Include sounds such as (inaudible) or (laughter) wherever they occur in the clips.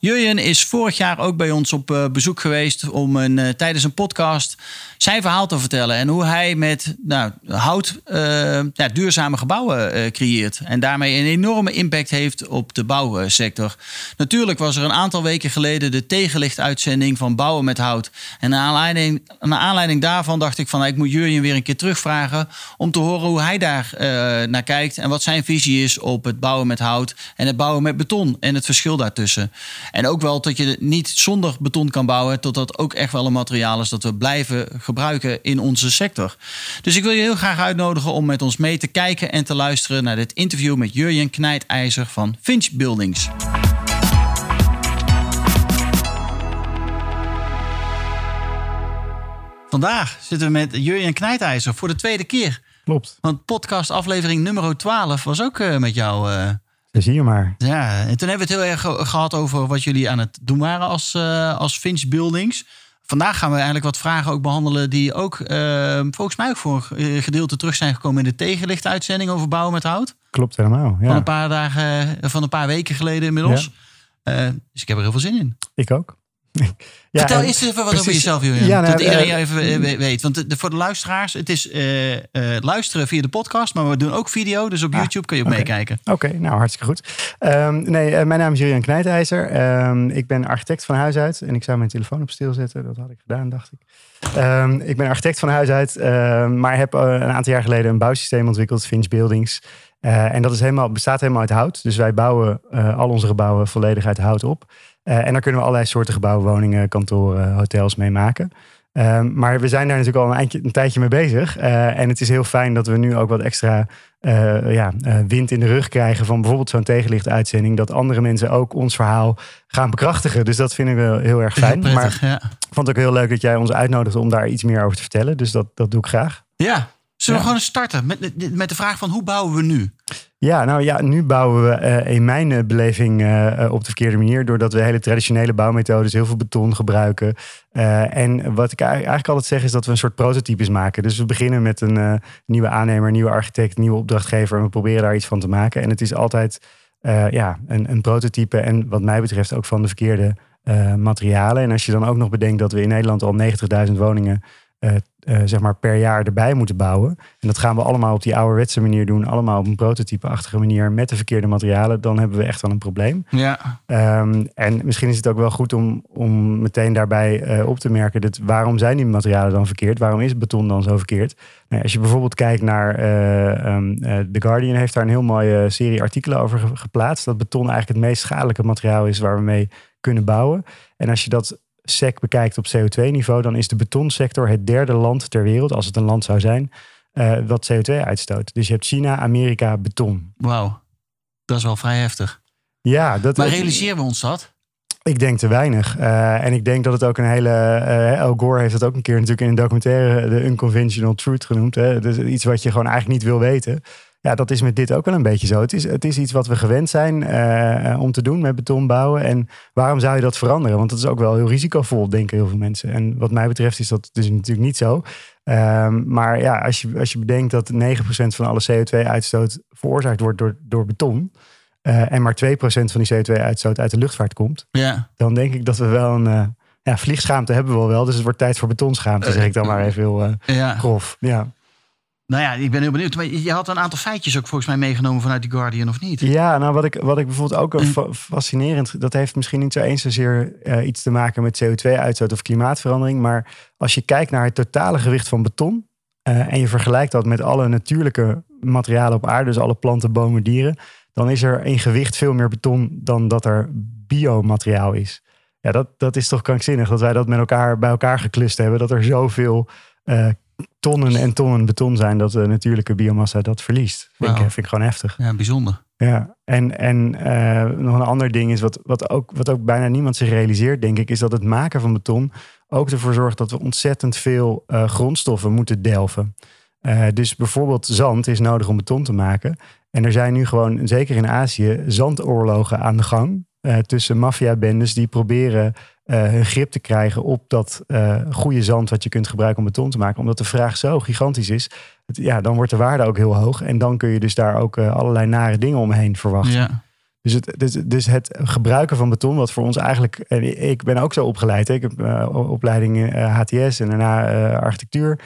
Jurjen is vorig jaar ook bij ons op uh, bezoek geweest om een, uh, tijdens een podcast zijn verhaal te vertellen. En hoe hij met nou, hout ja, duurzame gebouwen creëert. En daarmee een enorme impact heeft op de bouwsector. Natuurlijk was er een aantal weken geleden de tegenlichtuitzending van Bouwen met Hout. En naar aanleiding, naar aanleiding daarvan dacht ik van ik moet Jurjen weer een keer terugvragen. Om te horen hoe hij daar naar kijkt. En wat zijn visie is op het bouwen met hout en het bouwen met beton en het verschil daartussen. En ook wel dat je niet zonder beton kan bouwen, tot dat ook echt wel een materiaal is dat we blijven gebruiken in onze sector. Dus ik wil je heel graag uitnodigen om met ons mee te kijken en te luisteren naar dit interview met Jurjen Knijtijzer van Finch Buildings. Vandaag zitten we met Jurjen Knijtijzer voor de tweede keer. Klopt. Want podcast aflevering nummer 12 was ook uh, met jou. Uh, zie je maar. Ja, en toen hebben we het heel erg gehad over wat jullie aan het doen waren als, uh, als Finch Buildings. Vandaag gaan we eigenlijk wat vragen ook behandelen die ook volgens mij ook voor een gedeelte terug zijn gekomen in de tegenlichtuitzending over bouwen met hout. Klopt helemaal. Ja. Van een paar dagen, van een paar weken geleden inmiddels. Ja. dus ik heb er heel veel zin in. Ik ook. (laughs) Ja, Vertel eerst even wat precies. over jezelf, Julian. Ja, nou, dat iedereen uh, even weet. Want de, voor de luisteraars, het is uh, uh, luisteren via de podcast, maar we doen ook video. Dus op ah, YouTube kun je ook okay. meekijken. Oké, okay, nou hartstikke goed. Um, nee, mijn naam is Julian Knijtijzer. Um, ik ben architect van huis uit. En ik zou mijn telefoon op stil zetten. Dat had ik gedaan, dacht ik. Um, ik ben architect van huis uit. maar heb een aantal jaar geleden een bouwsysteem ontwikkeld, Finch Buildings. en dat is helemaal, bestaat helemaal uit hout. Dus wij bouwen al onze gebouwen volledig uit hout op. Uh, en daar kunnen we allerlei soorten gebouwen, woningen, kantoren, hotels mee maken. Um, maar we zijn daar natuurlijk al een, eindje, een tijdje mee bezig. Uh, en het is heel fijn dat we nu ook wat extra uh, ja, wind in de rug krijgen van bijvoorbeeld zo'n tegenlichtuitzending. Dat andere mensen ook ons verhaal gaan bekrachtigen. Dus dat vinden we heel erg fijn. Heel prettig, maar ja. ik vond het ook heel leuk dat jij ons uitnodigde om daar iets meer over te vertellen. Dus dat, dat doe ik graag. Ja, Zullen we gewoon starten met, met de vraag van hoe bouwen we nu? Ja, nou ja, nu bouwen we uh, in mijn beleving uh, op de verkeerde manier. Doordat we hele traditionele bouwmethodes, heel veel beton gebruiken. En wat ik eigenlijk altijd zeg is dat we een soort prototypes maken. Dus we beginnen met een nieuwe aannemer, nieuwe architect, nieuwe opdrachtgever. En we proberen daar iets van te maken. En het is altijd ja, een, een prototype en wat mij betreft ook van de verkeerde materialen. En als je dan ook nog bedenkt dat we in Nederland al 90.000 woningen uh, uh, zeg maar per jaar erbij moeten bouwen. En dat gaan we allemaal op die ouderwetse manier doen. Allemaal op een prototype-achtige manier met de verkeerde materialen. Dan hebben we echt wel een probleem. Ja. Um, en misschien is het ook wel goed om, om meteen daarbij uh, op te merken... Dat waarom zijn die materialen dan verkeerd? Waarom is beton dan zo verkeerd? Nou, als je bijvoorbeeld kijkt naar... Um, The Guardian heeft daar een heel mooie serie artikelen over geplaatst. Dat beton eigenlijk het meest schadelijke materiaal is waar we mee kunnen bouwen. En als je dat SEC bekijkt op CO2-niveau, dan is de betonsector het derde land ter wereld, als het een land zou zijn, uh, wat CO2 uitstoot. Dus je hebt China, Amerika, beton. Wauw, dat is wel vrij heftig. Ja, dat, maar realiseren we ons dat? Ik denk te weinig. Uh, en ik denk dat het ook een hele. Uh, Al Gore heeft het ook een keer natuurlijk in een documentaire de Unconventional Truth genoemd. Hè? Dus iets wat je gewoon eigenlijk niet wil weten. Ja, dat is met dit ook wel een beetje zo. Het is, het is iets wat we gewend zijn uh, om te doen met beton bouwen. En waarom zou je dat veranderen? Want dat is ook wel heel risicovol, denken heel veel mensen. En wat mij betreft is dat dus natuurlijk niet zo. Um, maar ja, als je, als je bedenkt dat 9% van alle CO2-uitstoot veroorzaakt wordt door, door beton. Uh, en maar 2% van die CO2-uitstoot uit de luchtvaart komt. Ja. Dan denk ik dat we wel een. Uh, ja, vliegschaamte hebben we wel, dus het wordt tijd voor betonschaamte, zeg ik dan maar even heel grof. Ja. Nou ja, ik ben heel benieuwd. Maar je had een aantal feitjes ook volgens mij meegenomen vanuit The Guardian, of niet? Ja, nou wat ik, wat ik bijvoorbeeld ook mm. fascinerend... dat heeft misschien niet zo eens zozeer uh, iets te maken met CO2-uitstoot of klimaatverandering. Maar als je kijkt naar het totale gewicht van beton... Uh, en je vergelijkt dat met alle natuurlijke materialen op aarde... dus alle planten, bomen, dieren... dan is er in gewicht veel meer beton dan dat er biomateriaal is. Ja, dat, dat is toch krankzinnig dat wij dat met elkaar bij elkaar geklust hebben. Dat er zoveel uh, tonnen en tonnen beton zijn dat de natuurlijke biomassa dat verliest. Vind, wow. ik, vind ik gewoon heftig. Ja, bijzonder. Ja, en, en eh, nog een ander ding is wat, wat, ook, wat ook bijna niemand zich realiseert, denk ik, is dat het maken van beton ook ervoor zorgt dat we ontzettend veel uh, grondstoffen moeten delven. Uh, dus bijvoorbeeld zand is nodig om beton te maken. En er zijn nu gewoon, zeker in Azië, zandoorlogen aan de gang. Uh, tussen maffiabendes die proberen hun grip te krijgen op dat goede zand wat je kunt gebruiken om beton te maken. Omdat de vraag zo gigantisch is ja, dan wordt de waarde ook heel hoog. En dan kun je dus daar ook uh, allerlei nare dingen omheen verwachten. Ja. Dus, het, dus, dus het gebruiken van beton, wat voor ons eigenlijk. En ik ben ook zo opgeleid. Hè? Ik heb uh, opleiding HTS en daarna architectuur.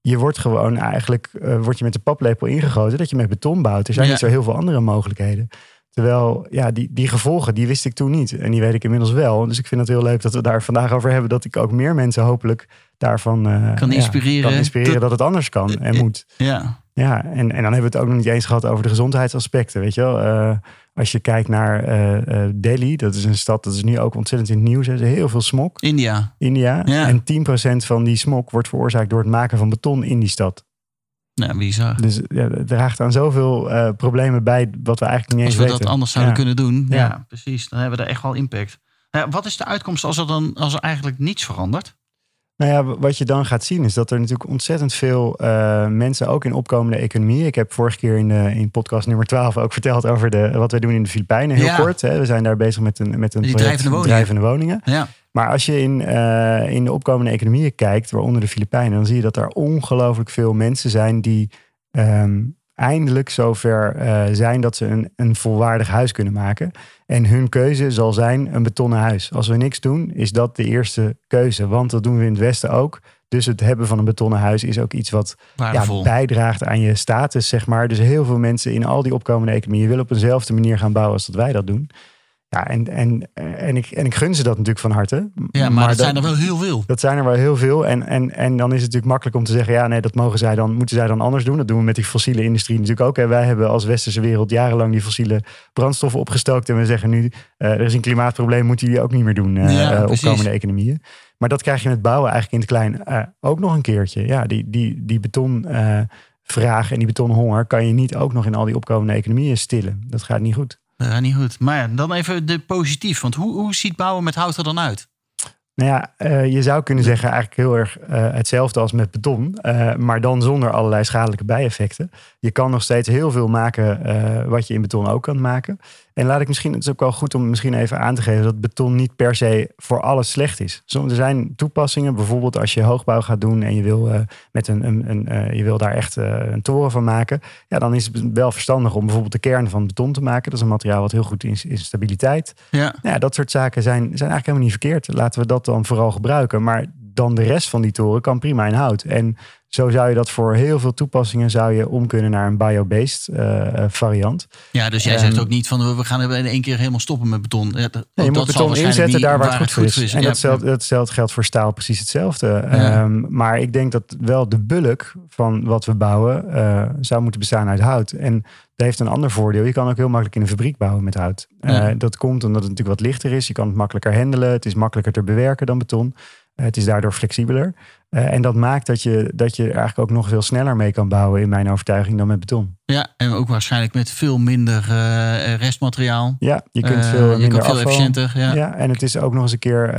Je wordt gewoon eigenlijk word je met de paplepel ingegoten dat je met beton bouwt. Er zijn niet zo heel veel andere mogelijkheden. Terwijl, ja, die, die gevolgen, die wist ik toen niet. En die weet ik inmiddels wel. Dus ik vind het heel leuk dat we daar vandaag over hebben. Dat ik ook meer mensen hopelijk daarvan uh, kan inspireren, ja, kan inspireren dat het anders kan en moet. Ja. Ja, en, en dan hebben we het ook nog niet eens gehad over de gezondheidsaspecten. Weet je wel, uh, als je kijkt naar uh, Delhi, dat is een stad, dat is nu ook ontzettend in het nieuws. Er is heel veel smog. India. India. Ja. En 10% van die smog wordt veroorzaakt door het maken van beton in die stad. Nou, bizar. Dus ja, het draagt aan zoveel uh, problemen bij wat we eigenlijk niet eens weten. Als we dat anders zouden kunnen doen, ja. ja. precies. Dan hebben we er echt wel impact. Ja, wat is de uitkomst als er dan als er eigenlijk niets verandert? Nou ja, wat je dan gaat zien is dat er natuurlijk ontzettend veel uh, mensen, ook in opkomende economieën. Ik heb vorige keer in, uh, in podcast nummer 12 ook verteld over de, wat wij doen in de Filipijnen. Heel kort. Hè. We zijn daar bezig met een, met een project, drijvende woningen. Drijvende woningen. Ja. Maar als je in, uh, in de opkomende economieën kijkt, waaronder de Filipijnen, dan zie je dat er ongelooflijk veel mensen zijn die um, eindelijk zover uh, zijn dat ze een, een volwaardig huis kunnen maken. En hun keuze zal zijn een betonnen huis. Als we niks doen, is dat de eerste keuze. Want dat doen we in het Westen ook. Dus het hebben van een betonnen huis is ook iets wat ja, bijdraagt aan je status, zeg maar. Dus heel veel mensen in al die opkomende economieën willen op eenzelfde manier gaan bouwen als dat wij dat doen. Ja, en, en, en, ik, en ik gun ze dat natuurlijk van harte. Ja, maar, dat, zijn er wel heel veel. Dat zijn er wel heel veel. En, en, en dan is het natuurlijk makkelijk om te zeggen: ja, nee, dat mogen zij dan, moeten zij dan anders doen. Dat doen we met die fossiele industrie natuurlijk ook. En wij hebben als westerse wereld jarenlang die fossiele brandstoffen opgestookt. En we zeggen nu: uh, er is een klimaatprobleem, moeten jullie ook niet meer doen. Uh, ja, opkomende economieën. Maar dat krijg je met bouwen eigenlijk in het klein ook nog een keertje. Ja, die, die, die betonvraag en die betonhonger kan je niet ook nog in al die opkomende economieën stillen. Dat gaat niet goed. Ja, niet goed. Maar ja, dan even de positief. Want hoe, hoe ziet bouwen met hout er dan uit? Nou ja, uh, je zou kunnen zeggen eigenlijk heel erg uh, hetzelfde als met beton. Maar dan zonder allerlei schadelijke bijeffecten. Je kan nog steeds heel veel maken wat je in beton ook kan maken. En laat ik misschien, het is ook wel goed om misschien even aan te geven dat beton niet per se voor alles slecht is. Soms er zijn toepassingen, bijvoorbeeld als je hoogbouw gaat doen en je wil, uh, met een, een, een uh, je wil daar echt uh, een toren van maken. Ja, dan is het wel verstandig om bijvoorbeeld de kern van beton te maken. Dat is een materiaal wat heel goed is in stabiliteit. Ja. Nou ja, dat soort zaken zijn, zijn eigenlijk helemaal niet verkeerd. Laten we dat dan vooral gebruiken. Maar dan de rest van die toren kan prima in hout. En zo zou je dat voor heel veel toepassingen zou je om kunnen naar een bio-based uh, variant. Ja, dus jij zegt ehm, ook niet van we gaan in één keer helemaal stoppen met beton. Ja, dat, nee, je moet beton inzetten daar waar het goed, is. En ja, datzelfde, datzelfde geldt voor staal precies hetzelfde. Ja. Um, maar ik denk dat wel de bulk van wat we bouwen uh, zou moeten bestaan uit hout. En dat heeft een ander voordeel. Je kan ook heel makkelijk in een fabriek bouwen met hout. Uh, dat komt omdat het natuurlijk wat lichter is. Je kan het makkelijker handelen. Het is makkelijker te bewerken dan beton. Het is daardoor flexibeler. Uh, en dat maakt dat je, dat je er eigenlijk ook nog veel sneller mee kan bouwen, in mijn overtuiging, dan met beton. Ja, en ook waarschijnlijk met veel minder uh, restmateriaal. Ja, je kunt veel, uh, je minder veel efficiënter. Ja. ja. en het is ook nog eens een keer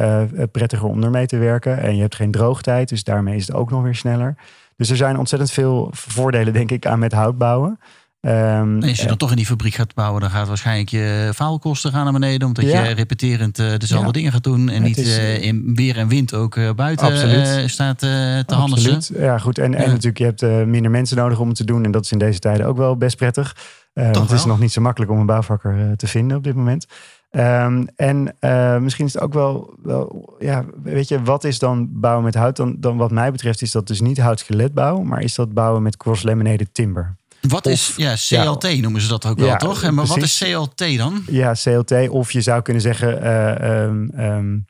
prettiger om ermee te werken. En je hebt geen droogtijd, dus daarmee is het ook nog weer sneller. Dus er zijn ontzettend veel voordelen, denk ik, aan met hout bouwen. Um, als je dan toch in die fabriek gaat bouwen, dan gaat waarschijnlijk je faalkosten gaan naar beneden. Omdat je repeterend uh, dezelfde dingen gaat doen. En niet uh, in weer en wind ook uh, buiten staat te handelen. Ja, goed. En, en natuurlijk, je hebt minder mensen nodig om het te doen. En dat is in deze tijden ook wel best prettig. want het is nog niet zo makkelijk om een bouwvakker te vinden op dit moment. Um, en misschien is het ook wel, wel, ja, weet je, wat is dan bouwen met hout? Dan, dan wat mij betreft is dat dus niet houtskeletbouw, maar is dat bouwen met cross-laminated timber. Wat is, ja, CLT noemen ze dat ook wel, toch? En maar wat is CLT dan? Ja, CLT, of je zou kunnen zeggen uh, um, um,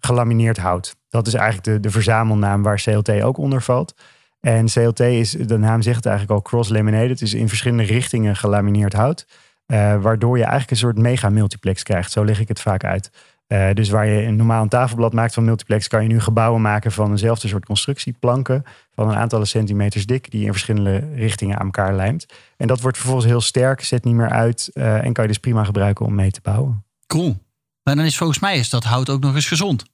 gelamineerd hout. Dat is eigenlijk de, de verzamelnaam waar CLT ook onder valt. En CLT is, de naam zegt het eigenlijk al, cross-laminated. Het is in verschillende richtingen gelamineerd hout. Uh, waardoor je eigenlijk een soort mega-multiplex krijgt. Zo leg ik het vaak uit. Uh, dus waar je een normaal een tafelblad maakt van multiplex, kan je nu gebouwen maken van eenzelfde soort constructie, planken van een aantal centimeters dik, die je in verschillende richtingen aan elkaar lijmt. En dat wordt vervolgens heel sterk, zet niet meer uit uh, en kan je dus prima gebruiken om mee te bouwen. Cool. Maar dan is volgens mij is dat hout ook nog eens gezond.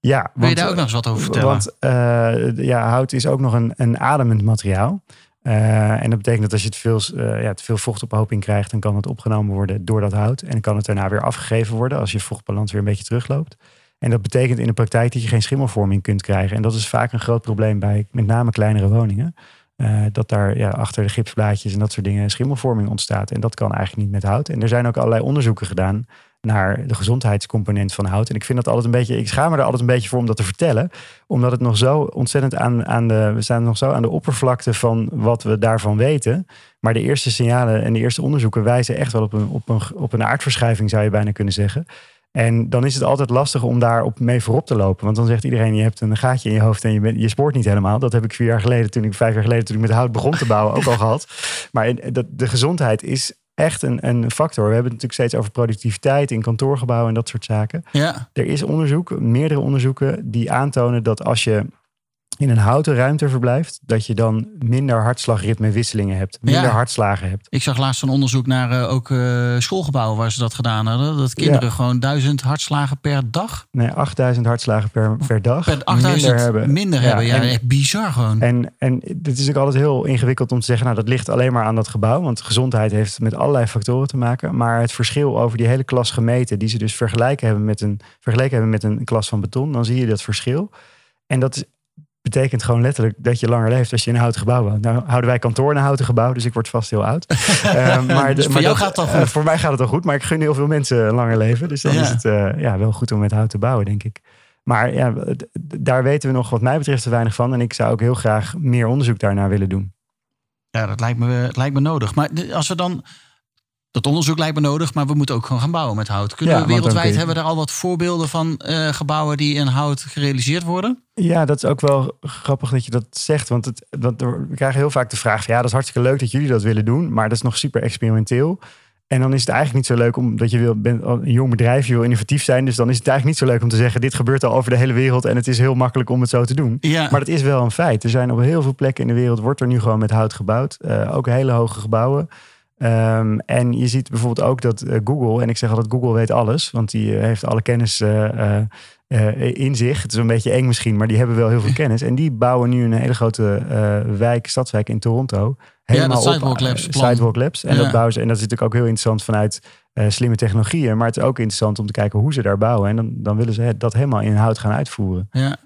Ja, Wil je daar ook nog eens wat over vertellen? Want uh, ja, hout is ook nog een, een ademend materiaal. Uh, en dat betekent dat als je te veel, uh, ja, te veel vochtophoping krijgt, dan kan het opgenomen worden door dat hout. En dan kan het daarna weer afgegeven worden als je vochtbalans weer een beetje terugloopt. En dat betekent in de praktijk dat je geen schimmelvorming kunt krijgen. En dat is vaak een groot probleem bij met name kleinere woningen. Uh, dat daar ja, achter de gipsblaadjes en dat soort dingen schimmelvorming ontstaat. En dat kan eigenlijk niet met hout. En er zijn ook allerlei onderzoeken gedaan naar de gezondheidscomponent van hout. En ik vind dat altijd een beetje, ik schaam me er altijd een beetje voor om dat te vertellen. Omdat het nog zo ontzettend aan, aan de, we staan nog zo aan de oppervlakte van wat we daarvan weten. Maar de eerste signalen en de eerste onderzoeken wijzen echt wel op een, op een, op een aardverschuiving, zou je bijna kunnen zeggen. En dan is het altijd lastig om daar op mee voorop te lopen. Want dan zegt iedereen, je hebt een gaatje in je hoofd en je, bent, je spoort niet helemaal. Dat heb ik vier jaar geleden, toen ik vijf jaar geleden, toen ik met hout begon te bouwen, ook al gehad. Maar de gezondheid is echt een, een factor. We hebben het natuurlijk steeds over productiviteit in kantoorgebouwen en dat soort zaken. Ja. Er is onderzoek, meerdere onderzoeken, die aantonen dat als je in een houten ruimte verblijft, dat je dan minder hartslagritmewisselingen hebt, minder Ja. hartslagen hebt. Ik zag laatst een onderzoek naar eh, ook eh, schoolgebouwen waar ze dat gedaan hadden. Dat kinderen gewoon duizend hartslagen per dag. Nee, 8000 hartslagen per, per dag Per 8000 minder hebben. minder hebben. Ja, en- echt bizar gewoon. En, en het is ook altijd heel ingewikkeld om te zeggen, nou dat ligt alleen maar aan dat gebouw. Want gezondheid heeft met allerlei factoren te maken. Maar het verschil over die hele klas gemeten, die ze dus vergelijken hebben met een, vergeleken hebben met een klas van beton, dan zie je dat verschil. En dat is- betekent gewoon letterlijk dat je langer leeft als je in een houten gebouw woont. Nou houden wij kantoor in een houten gebouw, dus ik word vast heel oud. (laughs) Eh, maar Dus voor maar jou gaat het al goed. eh, voor mij gaat het al goed, maar ik gun heel veel mensen langer leven. Dus dan Ja. is het eh, ja, wel goed om met hout te bouwen, denk ik. Maar ja, daar weten we nog wat mij betreft te weinig van. En ik zou ook heel graag meer onderzoek daarnaar willen doen. Ja, dat lijkt me, lijkt me nodig. Maar als we dan. Dat onderzoek lijkt me nodig, maar we moeten ook gewoon gaan bouwen met hout. Kunnen Ja, we wereldwijd hebben we er al wat voorbeelden van eh, gebouwen die in hout gerealiseerd worden? Ja, dat is ook wel grappig dat je dat zegt. Want, het, we krijgen heel vaak de vraag: ja, dat is hartstikke leuk dat jullie dat willen doen. Maar dat is nog super experimenteel. En dan is het eigenlijk niet zo leuk omdat je wil, bent een jong bedrijf, je wil innovatief zijn. Dus dan is het eigenlijk niet zo leuk om te zeggen: dit gebeurt al over de hele wereld en het is heel makkelijk om het zo te doen. Ja, Maar dat is wel een feit. Er zijn op heel veel plekken in de wereld wordt er nu gewoon met hout gebouwd. Eh, ook hele hoge gebouwen. Ehm, en je ziet bijvoorbeeld ook dat eh, Google, en ik zeg altijd Google weet alles, want die eh, heeft alle kennis eh, in zich. Het is een beetje eng misschien, maar die hebben wel heel veel (laughs) kennis. En die bouwen nu een hele grote wijk, stadswijk in Toronto. Helemaal op, Sidewalk Labs. Sidewalk Labs. En Ja. dat bouwen ze. En dat is natuurlijk ook heel interessant vanuit slimme technologieën. Maar het is ook interessant om te kijken hoe ze daar bouwen. En dan, dan willen ze dat helemaal in hout gaan uitvoeren. ja,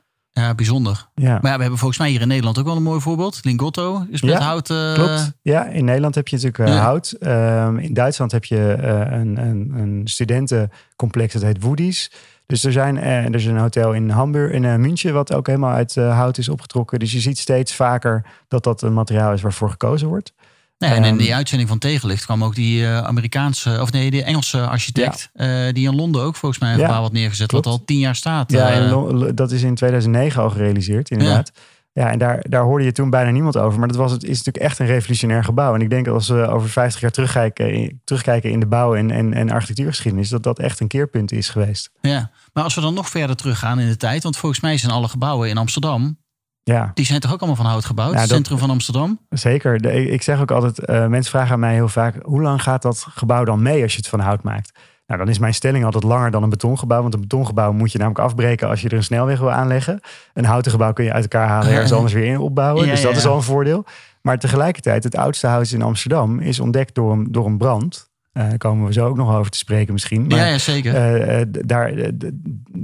ja, bijzonder. Ja. Maar ja, we hebben volgens mij hier in Nederland ook wel een mooi voorbeeld. Lingotto is met Ja, hout. eh, Klopt. Ja, in Nederland heb je natuurlijk eh, Ja. hout. Ehm, in Duitsland heb je eh, een, een, een studentencomplex dat heet Woodies. Dus er, zijn, er is een hotel in Hamburg, in München, wat ook helemaal uit hout is opgetrokken. Dus je ziet steeds vaker dat dat een materiaal is waarvoor gekozen wordt. Nee, en in Ehm, die uitzending van Tegenlicht kwam ook die eh, Amerikaanse, of nee, die Engelse architect. eh, die in Londen ook volgens mij een gebouw had neergezet. klopt. Wat al tien jaar staat. Ja, eh. dat is in 2009 al gerealiseerd, inderdaad. Ja, en daar, daar hoorde je toen bijna niemand over. Maar dat was, het is natuurlijk echt een revolutionair gebouw. En ik denk dat als we over 50 jaar terugkijken, in- terugkijken in de bouw- en, en, en architectuurgeschiedenis, dat dat echt een keerpunt is geweest. ja. Maar als we dan nog verder teruggaan in de tijd. Want volgens mij zijn alle gebouwen in Amsterdam. Ja, Die zijn toch ook allemaal van hout gebouwd? Ja, dat- centrum van Amsterdam. zeker. De, ik zeg ook altijd, eh, mensen vragen aan mij heel vaak, hoe lang gaat dat gebouw dan mee als je het van hout maakt? Nou, dan is mijn stelling altijd langer dan een betongebouw. Want een betongebouw moet je namelijk afbreken als je er een snelweg wil aanleggen. Een houten gebouw kun je uit elkaar halen en ergens anders weer in opbouwen. Ja, dus dat ja, is al een voordeel. Maar tegelijkertijd, het oudste huis in Amsterdam is ontdekt door een, door een brand. Daar komen we zo ook nog over te spreken misschien. Maar, ja, ja, zeker. eh, eh, daar,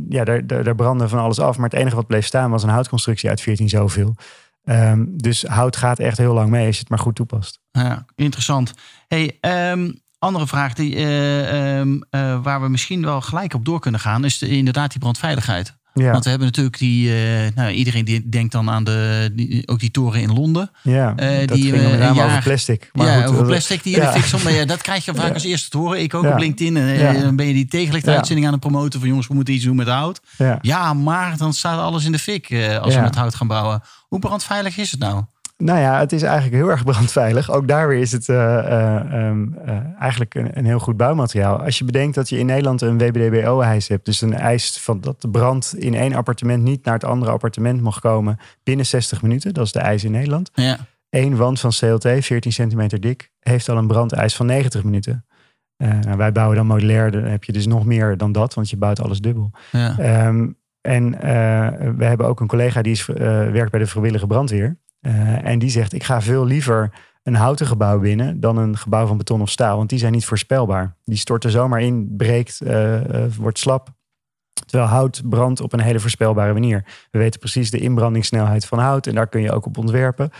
ja, daar, daar, daar brandde van alles af. Maar het enige wat bleef staan was een houtconstructie uit 14 zoveel. Ehm, dus hout gaat echt heel lang mee als je het maar goed toepast. Ja, interessant. Hey, ehm, andere vraag die, eh, ehm, eh, waar we misschien wel gelijk op door kunnen gaan, is de, inderdaad die brandveiligheid. Ja, Want we hebben natuurlijk die, eh, nou, iedereen die denkt dan aan de, die, ook die toren in Londen. ja eh, dat die, ging met een name jaar- over plastic. Maar ja, goed, over plastic die in ja. de fik. Maar ja, dat krijg je (laughs) vaak als eerste te horen. Ik ook op LinkedIn. En dan ben je die tegenlichtuitzending aan het promoten van jongens, we moeten iets doen met hout. Ja. Maar dan staat alles in de fik als we met hout gaan bouwen. Hoe brandveilig is het nou? Nou ja, het is eigenlijk heel erg (laughs) brandveilig. Ook daar weer is het uh, um, uh, eigenlijk een, een, heel goed bouwmateriaal. Als je bedenkt dat je in Nederland een WBDBO-eis hebt, dus een eis van dat de brand in één appartement niet naar het andere appartement mag komen binnen 60 minuten. Dat is de eis in Nederland. Ja. Eén wand van CLT, 14 centimeter dik, heeft al een brandeis van 90 minuten. Nou, wij bouwen dan modulair, dan heb je dus nog meer dan dat, want je bouwt alles dubbel. Ja. Um, en we hebben ook een collega die is, werkt bij de vrijwillige brandweer. Uh, en die zegt, ik ga veel liever een houten gebouw binnen dan een gebouw van beton of staal. Want die zijn niet voorspelbaar. Die storten zomaar in, breekt, uh, uh, wordt slap. Terwijl hout brandt op een hele voorspelbare manier. We weten precies de inbrandingssnelheid van hout en daar kun je ook op ontwerpen.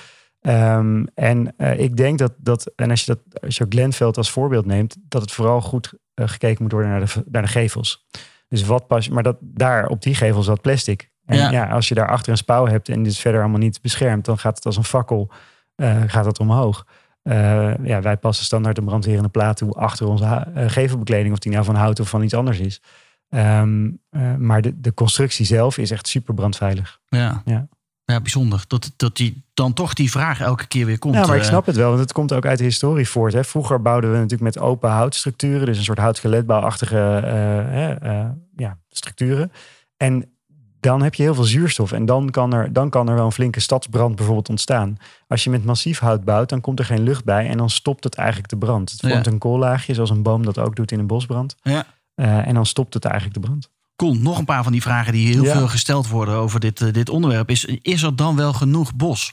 Um, en ik denk dat, dat en als je, dat, als je Glenveld als voorbeeld neemt, dat het vooral goed gekeken moet worden naar de, naar de gevels. Dus wat pas, maar dat, daar op die gevel zat plastic. En ja. ja. als je daar achter een spouw hebt en dit is verder allemaal niet beschermd, dan gaat het als een fakkel uh, gaat het omhoog. Uh, ja, wij passen standaard een brandwerende plaat toe achter onze uh, gevelbekleding, of die nou van hout of van iets anders is. Um, maar de, de constructie zelf is echt super brandveilig. Ja. ja. Ja, bijzonder. Dat, dat die, dan toch die vraag elke keer weer komt. Ja, maar ik snap het wel. Want het komt ook uit de historie voort. Hè. Vroeger bouwden we natuurlijk met open houtstructuren. Dus een soort houtskeletbouwachtige ja, structuren. En dan heb je heel veel zuurstof. En dan kan, er, dan kan er wel een flinke stadsbrand bijvoorbeeld ontstaan. Als je met massief hout bouwt, dan komt er geen lucht bij. En dan stopt het eigenlijk de brand. Het vormt Ja. een koollaagje, zoals een boom dat ook doet in een bosbrand. Ja. Uh, en dan stopt het eigenlijk de brand. Cool. Nog een paar van die vragen die heel Ja. veel gesteld worden over dit, eh, dit onderwerp. Is, is er dan wel genoeg bos?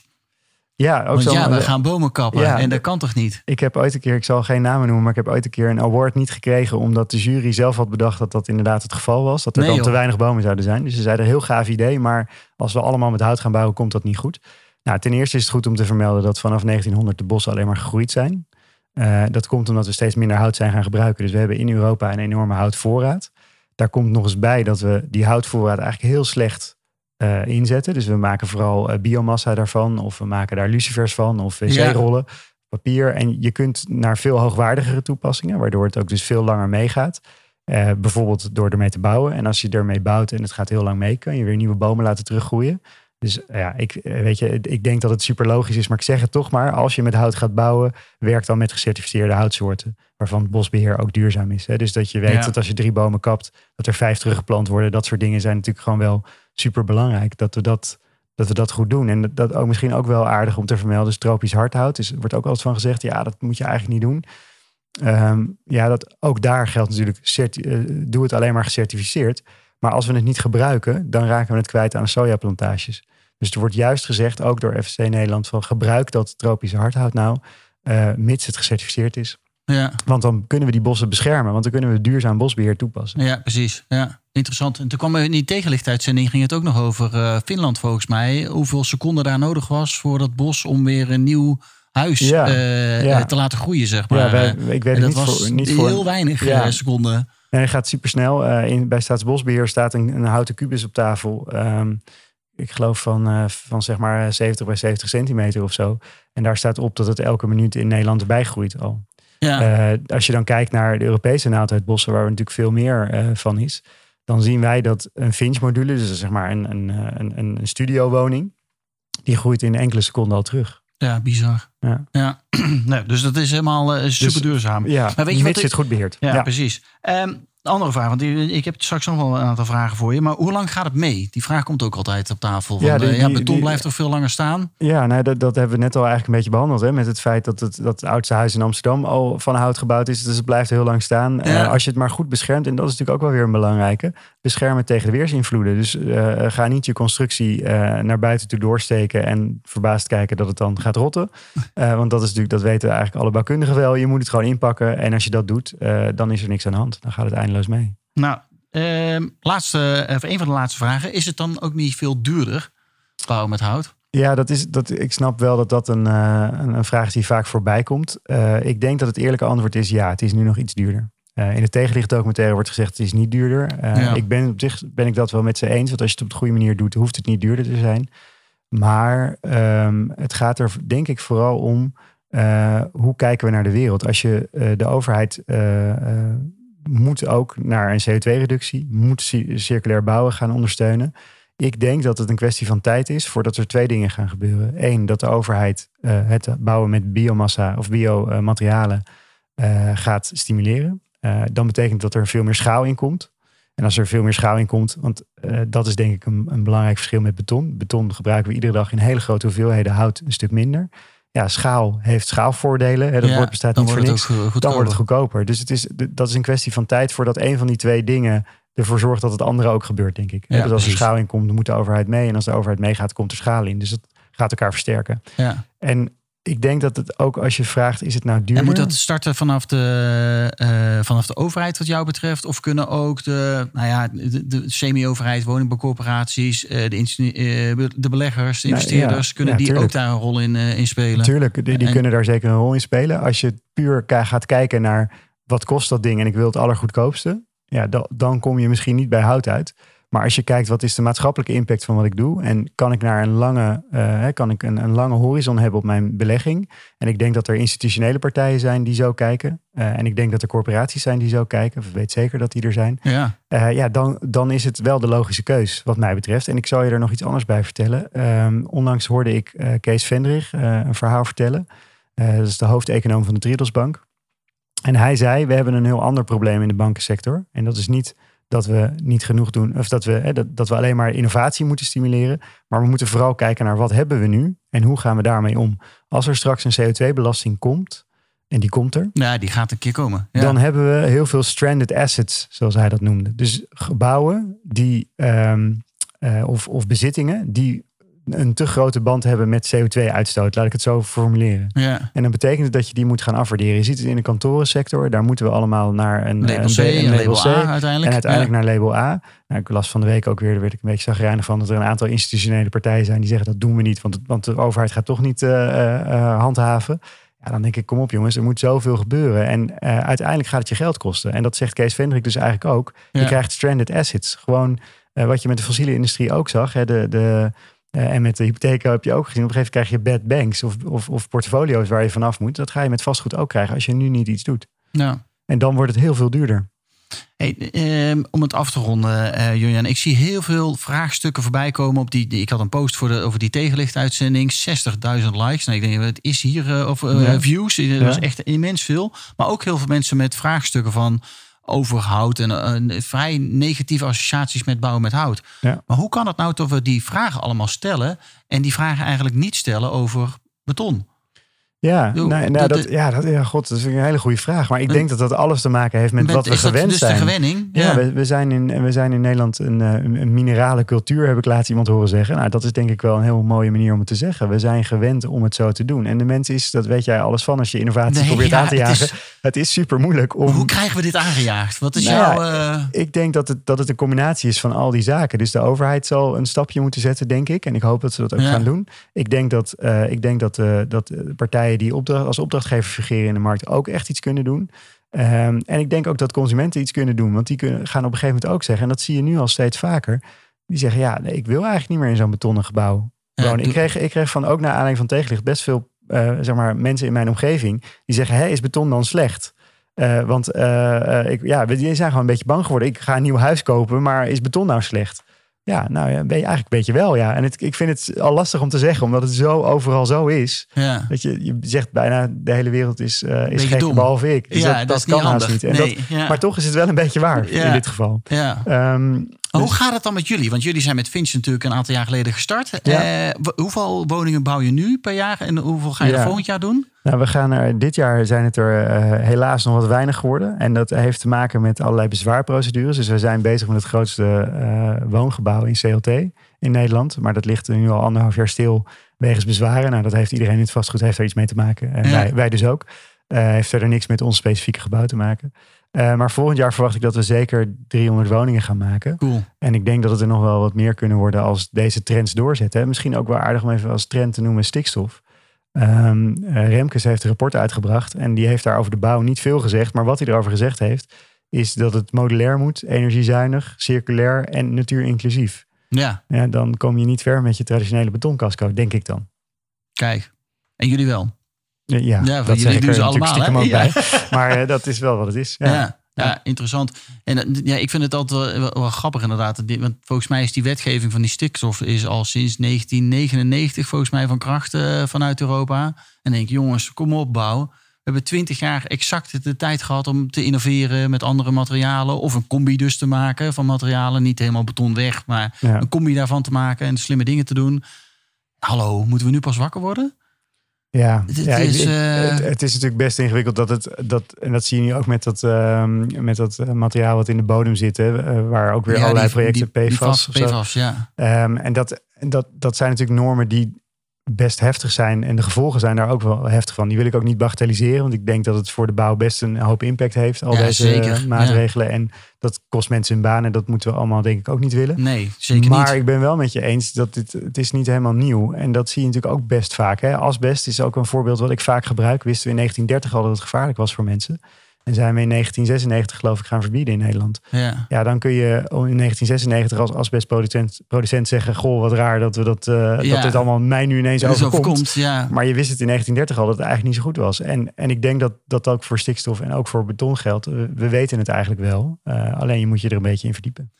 Ja, ook Want zo. ja, we gaan bomen kappen. Ja. en dat kan toch niet? Ik heb ooit een keer, ik zal geen namen noemen, maar ik heb ooit een keer een award niet gekregen. Omdat de jury zelf had bedacht dat dat inderdaad het geval was. Dat er Nee, dan joh. te weinig bomen zouden zijn. Dus ze zeiden heel gaaf idee, maar als we allemaal met hout gaan bouwen, komt dat niet goed. Nou, ten eerste is het goed om te vermelden dat vanaf 1900 de bossen alleen maar gegroeid zijn. Eh, dat komt omdat we steeds minder hout zijn gaan gebruiken. Dus we hebben in Europa een enorme houtvoorraad. Daar komt nog eens bij dat we die houtvoorraad eigenlijk heel slecht eh, inzetten. Dus we maken vooral eh, biomassa daarvan. Of we maken daar lucifers van. Of wc-rollen, papier. En je kunt naar veel hoogwaardigere toepassingen. Waardoor het ook dus veel langer meegaat. Eh, bijvoorbeeld door ermee te bouwen. En als je ermee bouwt en het gaat heel lang mee... kan je weer nieuwe bomen laten teruggroeien. Dus ja, ik, weet je, ik denk dat het super logisch is. Maar ik zeg het toch maar. Als je met hout gaat bouwen... werk dan met gecertificeerde houtsoorten. Waarvan het bosbeheer ook duurzaam is. Hè? Dus dat je weet Ja. dat als je drie bomen kapt... dat er vijf teruggeplant worden. Dat soort dingen zijn natuurlijk gewoon wel super belangrijk. Dat we dat, dat we dat goed doen. En dat, ook misschien ook wel aardig om te vermelden. Dus tropisch hardhout. Er wordt ook altijd van gezegd... ja, dat moet je eigenlijk niet doen. Ehm, ja, dat, ook daar geldt natuurlijk... eh, doe het alleen maar gecertificeerd. Maar als we het niet gebruiken... dan raken we het kwijt aan sojaplantages. Dus er wordt juist gezegd, ook door FSC Nederland... van gebruik dat tropische hardhout nou... eh, mits het gecertificeerd is. Ja, Want dan kunnen we die bossen beschermen. Want dan kunnen we duurzaam bosbeheer toepassen. ja precies. Ja, interessant. En toen kwam er in die tegenlichtuitzending ging het ook nog over eh, Finland volgens mij. Hoeveel seconden daar nodig was voor dat bos om weer een nieuw huis Ja, eh, ja. eh, te laten groeien, zeg maar. ja, wij, ik weet en het dat niet was voor... Niet heel voor weinig Ja. seconden. Nee, het gaat super snel. in, bij Staatsbosbeheer staat een, een houten kubus op tafel. Ehm, ik geloof van, van zeg maar 70 bij 70 centimeter of zo. En daar staat op dat het elke minuut in Nederland erbij groeit al. Ja, Eh, als je dan kijkt naar de Europese naaldhoutbossen, waar er natuurlijk veel meer eh, van is, dan zien wij dat een Finch-module, dus zeg maar een, een, eh, een, een studiowoning, die groeit in enkele seconden al terug. ja bizar. Ja. Ja. (clears throat) nee, dus dat is helemaal eh, super duurzaam. Ja, Maar weet je wat het goed beheert. Ja, precies. Ehm, een andere vraag, want ik heb straks nog wel een aantal vragen voor je. Maar hoe lang gaat het mee? Die vraag komt ook altijd op tafel. Van, Ja, die- ja, beton die- blijft toch veel langer staan? Ja, nou, dat, dat hebben we net al eigenlijk een beetje behandeld. Hè, met het feit dat het, dat het oudste huis in Amsterdam al van hout gebouwd is. Dus het blijft heel lang staan. Ja. Eh, als je het maar goed beschermt, en dat is natuurlijk ook wel weer een belangrijke. Bescherm het tegen de weersinvloeden. Dus eh, ga niet je constructie eh, naar buiten toe doorsteken en verbaasd kijken dat het dan gaat rotten. (laughs) Eh, want dat is natuurlijk, dat weten eigenlijk alle bouwkundigen wel. Je moet het gewoon inpakken. En als je dat doet, eh, dan is er niks aan de hand. Dan gaat het eindeloos mee. Nou, ehm, laatste, even een van de laatste vragen. Is het dan ook niet veel duurder bouwen met hout? Ja, dat is, dat, ik snap wel dat dat een, eh, een, een vraag is die vaak voorbij komt. Eh, ik denk dat het eerlijke antwoord is ja, het is nu nog iets duurder. Eh, in de tegenlichtdocumentaire wordt gezegd het is niet duurder. Eh, Ja. Ik ben op zich ben ik dat wel met ze eens. Want als je het op de goede manier doet, hoeft het niet duurder te zijn. Maar ehm, het gaat er denk ik vooral om eh, hoe kijken we naar de wereld. Als je eh, de overheid eh, eh, moet ook naar een CO2-reductie, moet ci- circulair bouwen gaan ondersteunen. Ik denk dat het een kwestie van tijd is voordat er twee dingen gaan gebeuren. Eén, dat de overheid uh, het bouwen met biomassa of biomaterialen uh, gaat stimuleren. Uh, dan betekent dat er veel meer schaal in komt. En als er veel meer schaal in komt, want dat is denk ik een, een, belangrijk verschil met beton. Beton gebruiken we iedere dag in hele grote hoeveelheden, hout een stuk minder. Ja, schaal heeft schaalvoordelen. Hè, dat Ja, woord bestaat niet voor niks. Dan wordt het goedkoper. Dus het is, dat is een kwestie van tijd voordat een van die twee dingen ervoor zorgt dat het andere ook gebeurt, denk ik. Ja, dus als er schaal in komt, dan moet de overheid mee. En als de overheid meegaat, komt er schaal in. Dus het gaat elkaar versterken. Ja. En ik denk dat het ook als je vraagt, is het nou duurder? En moet dat starten vanaf de, eh, vanaf de overheid wat jou betreft? Of kunnen ook de, nou ja, de, de semi-overheid, woningbouwcorporaties, eh, de, eh, de beleggers, de Nou, investeerders, ja, kunnen ja, die tuurlijk. ook daar een rol in, in spelen? Natuurlijk, die, die En- kunnen daar zeker een rol in spelen. Als je puur gaat kijken naar wat kost dat ding en ik wil het allergoedkoopste, ja, da- dan kom je misschien niet bij hout uit. Maar als je kijkt wat is de maatschappelijke impact van wat ik doe en kan ik naar een lange, eh, kan ik een, een lange horizon hebben op mijn belegging. En ik denk dat er institutionele partijen zijn die zo kijken. Eh, en ik denk dat er corporaties zijn die zo kijken. Of ik weet zeker dat die er zijn. Ja, Eh, ja, dan, dan is het wel de logische keus, wat mij betreft. En ik zal je er nog iets anders bij vertellen. Ehm, onlangs hoorde ik Kees Vendrig eh, een verhaal vertellen. Dat is de hoofdeconoom van de Triodos Bank. En hij zei, we hebben een heel ander probleem in de bankensector. En dat is niet dat we niet genoeg doen, of dat we, hè, dat, dat we alleen maar innovatie moeten stimuleren. Maar we moeten vooral kijken naar wat hebben we nu en hoe gaan we daarmee om. Als er straks een CO2-belasting komt, en die komt er, ja, die gaat een keer komen. Ja. dan hebben we heel veel stranded assets, zoals hij dat noemde. Dus gebouwen die, ehm, eh, of, of bezittingen die een te grote band hebben met CO2-uitstoot. Laat ik het zo formuleren. ja. En dan betekent het dat je die moet gaan afwaarderen. Je ziet het in de kantorensector. Daar moeten we allemaal naar een Label een C een label A uiteindelijk. En uiteindelijk Ja. naar label A. Nou, ik las van de week ook weer, daar werd ik een beetje zagrijnig van, dat er een aantal institutionele partijen zijn die zeggen dat doen we niet, want, want de overheid gaat toch niet eh, eh, eh, handhaven. Ja, dan denk ik, kom op jongens, er moet zoveel gebeuren. En uiteindelijk gaat het je geld kosten. En dat zegt Kees Vendrik dus eigenlijk ook. Je krijgt stranded assets. Gewoon wat je met de fossiele industrie ook zag. Hè, de, de, eh, en met de hypotheken heb je ook gezien. Op een gegeven moment krijg je bad banks of, of, of portfolio's waar je vanaf moet. Dat ga je met vastgoed ook krijgen als je nu niet iets doet. Ja. En dan wordt het heel veel duurder. Hey, ehm, om het af te ronden, eh Julian. Ik zie heel veel vraagstukken voorbij komen. Op die, die- ik had een post voor de, over die tegenlichtuitzending. 60.000 likes. Nou, ik denk, het is hier, eh, of Ja. views. Dat Ja. was echt immens veel. Maar ook heel veel mensen met vraagstukken van over hout. En eh, vrij negatieve associaties met bouwen met hout. Ja. Maar hoe kan het nou dat we die vragen allemaal stellen... en die vragen eigenlijk niet stellen over beton? Ja, nou, nou, dat- ja, dat, ja, god, dat is een hele goede vraag. Maar ik denk dat dat alles te maken heeft met, Met- wat we gewend dus zijn. de gewenning? Ja, we, we, zijn in, we zijn in Nederland een, eh, een, minerale cultuur, heb ik laatst iemand horen zeggen. Nou, dat is denk ik wel een heel mooie manier om het te zeggen. We zijn gewend om het zo te doen. En de mens is, dat weet jij alles van als je innovatie Nee, probeert ja, aan te het jagen. is- Het is super moeilijk om. Hoe krijgen we dit aangejaagd? Wat is Nou jouw... eh, Ik denk dat het, dat het een combinatie is van al die zaken. Dus de overheid zal een stapje moeten zetten, denk ik. En ik hoop dat ze dat ook Ja. gaan doen. Ik denk dat, eh, ik denk dat, eh, dat de partijen die opdracht, als opdrachtgever fungeren in de markt ook echt iets kunnen doen. Ehm, en ik denk ook dat consumenten iets kunnen doen. Want die kunnen, gaan op een gegeven moment ook zeggen, en dat zie je nu al steeds vaker. Die zeggen, ja, nee, ik wil eigenlijk niet meer in zo'n betonnen gebouw Ja, ik, kreeg, ik kreeg van ook naar aanleiding van tegenlicht best veel eh, zeg maar, mensen in mijn omgeving. Die zeggen, hé, is beton dan slecht? Eh, want eh, ik, ja, die zijn gewoon een beetje bang geworden. Ik ga een nieuw huis kopen, maar is beton nou slecht? Ja, nou ja, ben je eigenlijk een beetje wel, ja. En het, ik vind het al lastig om te zeggen, omdat het zo overal zo is. ja. Dat je, je zegt bijna, de hele wereld is, eh is gek, behalve ik. Dus ja, dat, dat, kan niet haast niet. En nee, dat. Maar toch is het wel een beetje waar in dit geval. ja. Ehm, Maar dus- Hoe gaat het dan met jullie? Want jullie zijn met Finch natuurlijk een aantal jaar geleden gestart. Ja. Eh, hoeveel woningen bouw je nu per jaar en hoeveel ga je Ja. volgend jaar doen? Nou, we gaan er, dit jaar zijn het er eh, helaas nog wat weinig geworden. En dat heeft te maken met allerlei bezwaarprocedures. Dus we zijn bezig met het grootste eh, woongebouw in CLT in Nederland. Maar dat ligt nu al anderhalf jaar stil wegens bezwaren. Nou, dat heeft iedereen in het vastgoed heeft er iets mee te maken. En Ja. wij, wij dus ook. Heeft verder niks met ons specifieke gebouw te maken. Eh, maar volgend jaar verwacht ik dat we zeker 300 woningen gaan maken. Cool. En ik denk dat het er nog wel wat meer kunnen worden als deze trends doorzetten. Misschien ook wel aardig om even als trend te noemen stikstof. Ehm eh, Remkes heeft een rapport uitgebracht en die heeft daar over de bouw niet veel gezegd. Maar wat hij erover gezegd heeft, is dat het modulair moet, energiezuinig, circulair en natuurinclusief. Ja, Ja, dan kom je niet ver met je traditionele betoncasco, denk ik dan. kijk. En jullie wel. Ja, Ja, dat jullie doen er ze allemaal, stiekem hè? ook Ja. bij. Maar eh, dat is wel wat het is. Ja. Ja. Ja, interessant. En eh, ja, ik vind het altijd wel, wel, grappig inderdaad. Want volgens mij is die wetgeving van die stikstof is al sinds 1999 volgens mij van kracht uh, vanuit Europa. En denk jongens, kom op bouw. We hebben twintig jaar exact de tijd gehad om te innoveren met andere materialen. Of een combi dus te maken van materialen. Niet helemaal beton weg, maar een combi daarvan te maken en slimme dingen te doen. Hallo, moeten we nu pas wakker worden? Ja, het, ja, is, uh... het, is natuurlijk best ingewikkeld dat het dat en dat zie je nu ook met dat uh, met dat eh, materiaal wat in de bodem zit, hè, eh, waar ook weer allerlei projecten die, PFAS, die PFAS, ja. Um, en dat dat dat zijn natuurlijk normen die best heftig zijn. En de gevolgen zijn daar ook wel heftig van. Die wil ik ook niet bagatelliseren. Want ik denk dat het voor de bouw best een hoop impact heeft. Al deze zeker. maatregelen. En dat kost mensen hun baan. En dat moeten we allemaal denk ik ook niet willen. Nee, zeker maar niet. ik ben wel met je eens dat dit, het is niet helemaal nieuw. En dat zie je natuurlijk ook best vaak. Hè. Asbest is ook een voorbeeld wat ik vaak gebruik. Wisten we in 1930 al dat het gevaarlijk was voor mensen. En zijn we in 1996 geloof ik gaan verbieden in Nederland. Ja, ja dan kun je in 1996 als asbestproducent producent zeggen... goh, wat raar dat, we dat, uh, ja. dat dit allemaal mij nu ineens overkomt. overkomt ja. Maar je wist het in 1930 al dat het eigenlijk niet zo goed was. En, en ik denk dat dat ook voor stikstof en ook voor beton geldt. We, weten het eigenlijk wel. Uh, alleen je moet je er een beetje in verdiepen.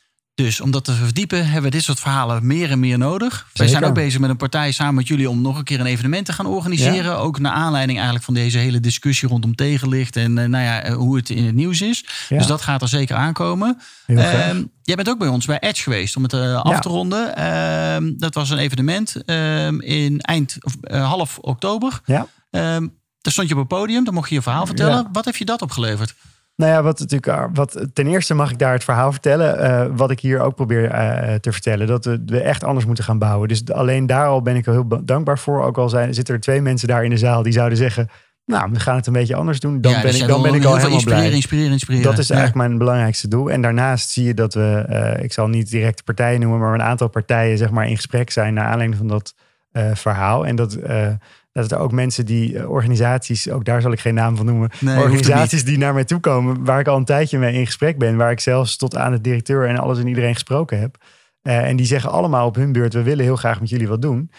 Dus om dat te verdiepen hebben we dit soort verhalen meer en meer nodig. Wij zijn ook bezig met een partij samen met jullie om nog een keer een evenement te gaan organiseren. Ook naar aanleiding eigenlijk van deze hele discussie rondom tegenlicht en uh, nou ja, hoe het in het nieuws is. Dus dat gaat er zeker aankomen. Uh, jij bent ook bij ons bij Edge geweest om het uh, af te ronden. Ehm, dat was een evenement ehm, in eind of, half oktober. Ja. Ehm, daar stond je op het podium, dan mocht je je verhaal vertellen. Wat heeft je dat opgeleverd? Nou ja, wat natuurlijk, eh, wat, ten eerste mag ik daar het verhaal vertellen. Uh, wat ik hier ook probeer uh, te vertellen. Dat we, we, echt anders moeten gaan bouwen. Dus alleen daar al ben ik er heel dankbaar voor. Ook al zijn, zitten er twee mensen daar in de zaal die zouden zeggen. Nou, we gaan het een beetje anders doen. Dan ja, ben dus ik, dan ben ik al helemaal inspireren, blij. Inspireren, inspireren. Dat is eigenlijk mijn belangrijkste doel. En daarnaast zie je dat we, uh, ik zal niet direct de partijen noemen, maar een aantal partijen zeg maar in gesprek zijn naar aanleiding van dat verhaal. En dat dat er ook mensen die, uh, organisaties, ook daar zal ik geen naam van noemen, nee, organisaties die naar mij toe komen, waar ik al een tijdje mee in gesprek ben, waar ik zelfs tot aan de directeur en alles en iedereen gesproken heb. Uh, en die zeggen allemaal op hun beurt, we willen heel graag met jullie wat doen.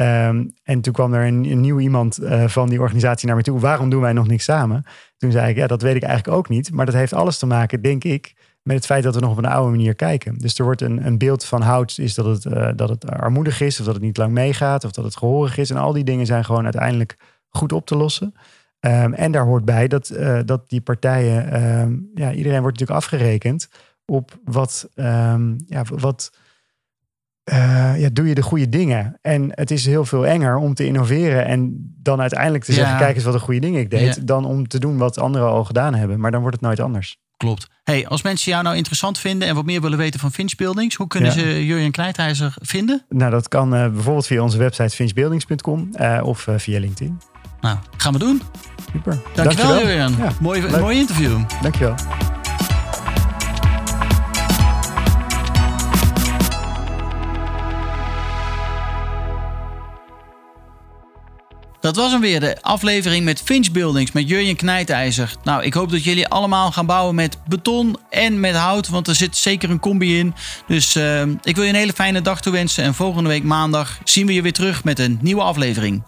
Um, en toen kwam er een, een nieuw iemand uh, van die organisatie naar me toe. Waarom doen wij nog niks samen? Toen zei ik, ja, dat weet ik eigenlijk ook niet. Maar dat heeft alles te maken, denk ik, met het feit dat we nog op een oude manier kijken. Dus er wordt een, een beeld van hout, is dat het, uh, dat het armoedig is, of dat het niet lang meegaat, of dat het gehoorig is. En al die dingen zijn gewoon uiteindelijk goed op te lossen. Um, en daar hoort bij dat, uh, dat die partijen, um, ja, iedereen wordt natuurlijk afgerekend op wat, um, ja, wat uh, ja, doe je de goede dingen. En het is heel veel enger om te innoveren en dan uiteindelijk te zeggen, kijk eens wat een goede dingen ik deed, ja. dan om te doen wat anderen al gedaan hebben. Maar dan wordt het nooit anders. Klopt. Hey, als mensen jou nou interessant vinden en wat meer willen weten van Finch Buildings, hoe kunnen ja. ze Jurjen Kleitheiser vinden? Nou, dat kan uh, bijvoorbeeld via onze website finchbuildings.com uh, of uh, via LinkedIn. Nou, gaan we doen. Super. Dankjewel, Dankjewel. Jurjen. Ja, mooi, mooi interview. Dankjewel. Dat was hem weer, de aflevering met Finch Buildings met Jurjen Knijtijzer. Nou, ik hoop dat jullie allemaal gaan bouwen met beton en met hout, want er zit zeker een combi in. Dus uh, ik wil je een hele fijne dag toewensen en volgende week maandag zien we je weer terug met een nieuwe aflevering.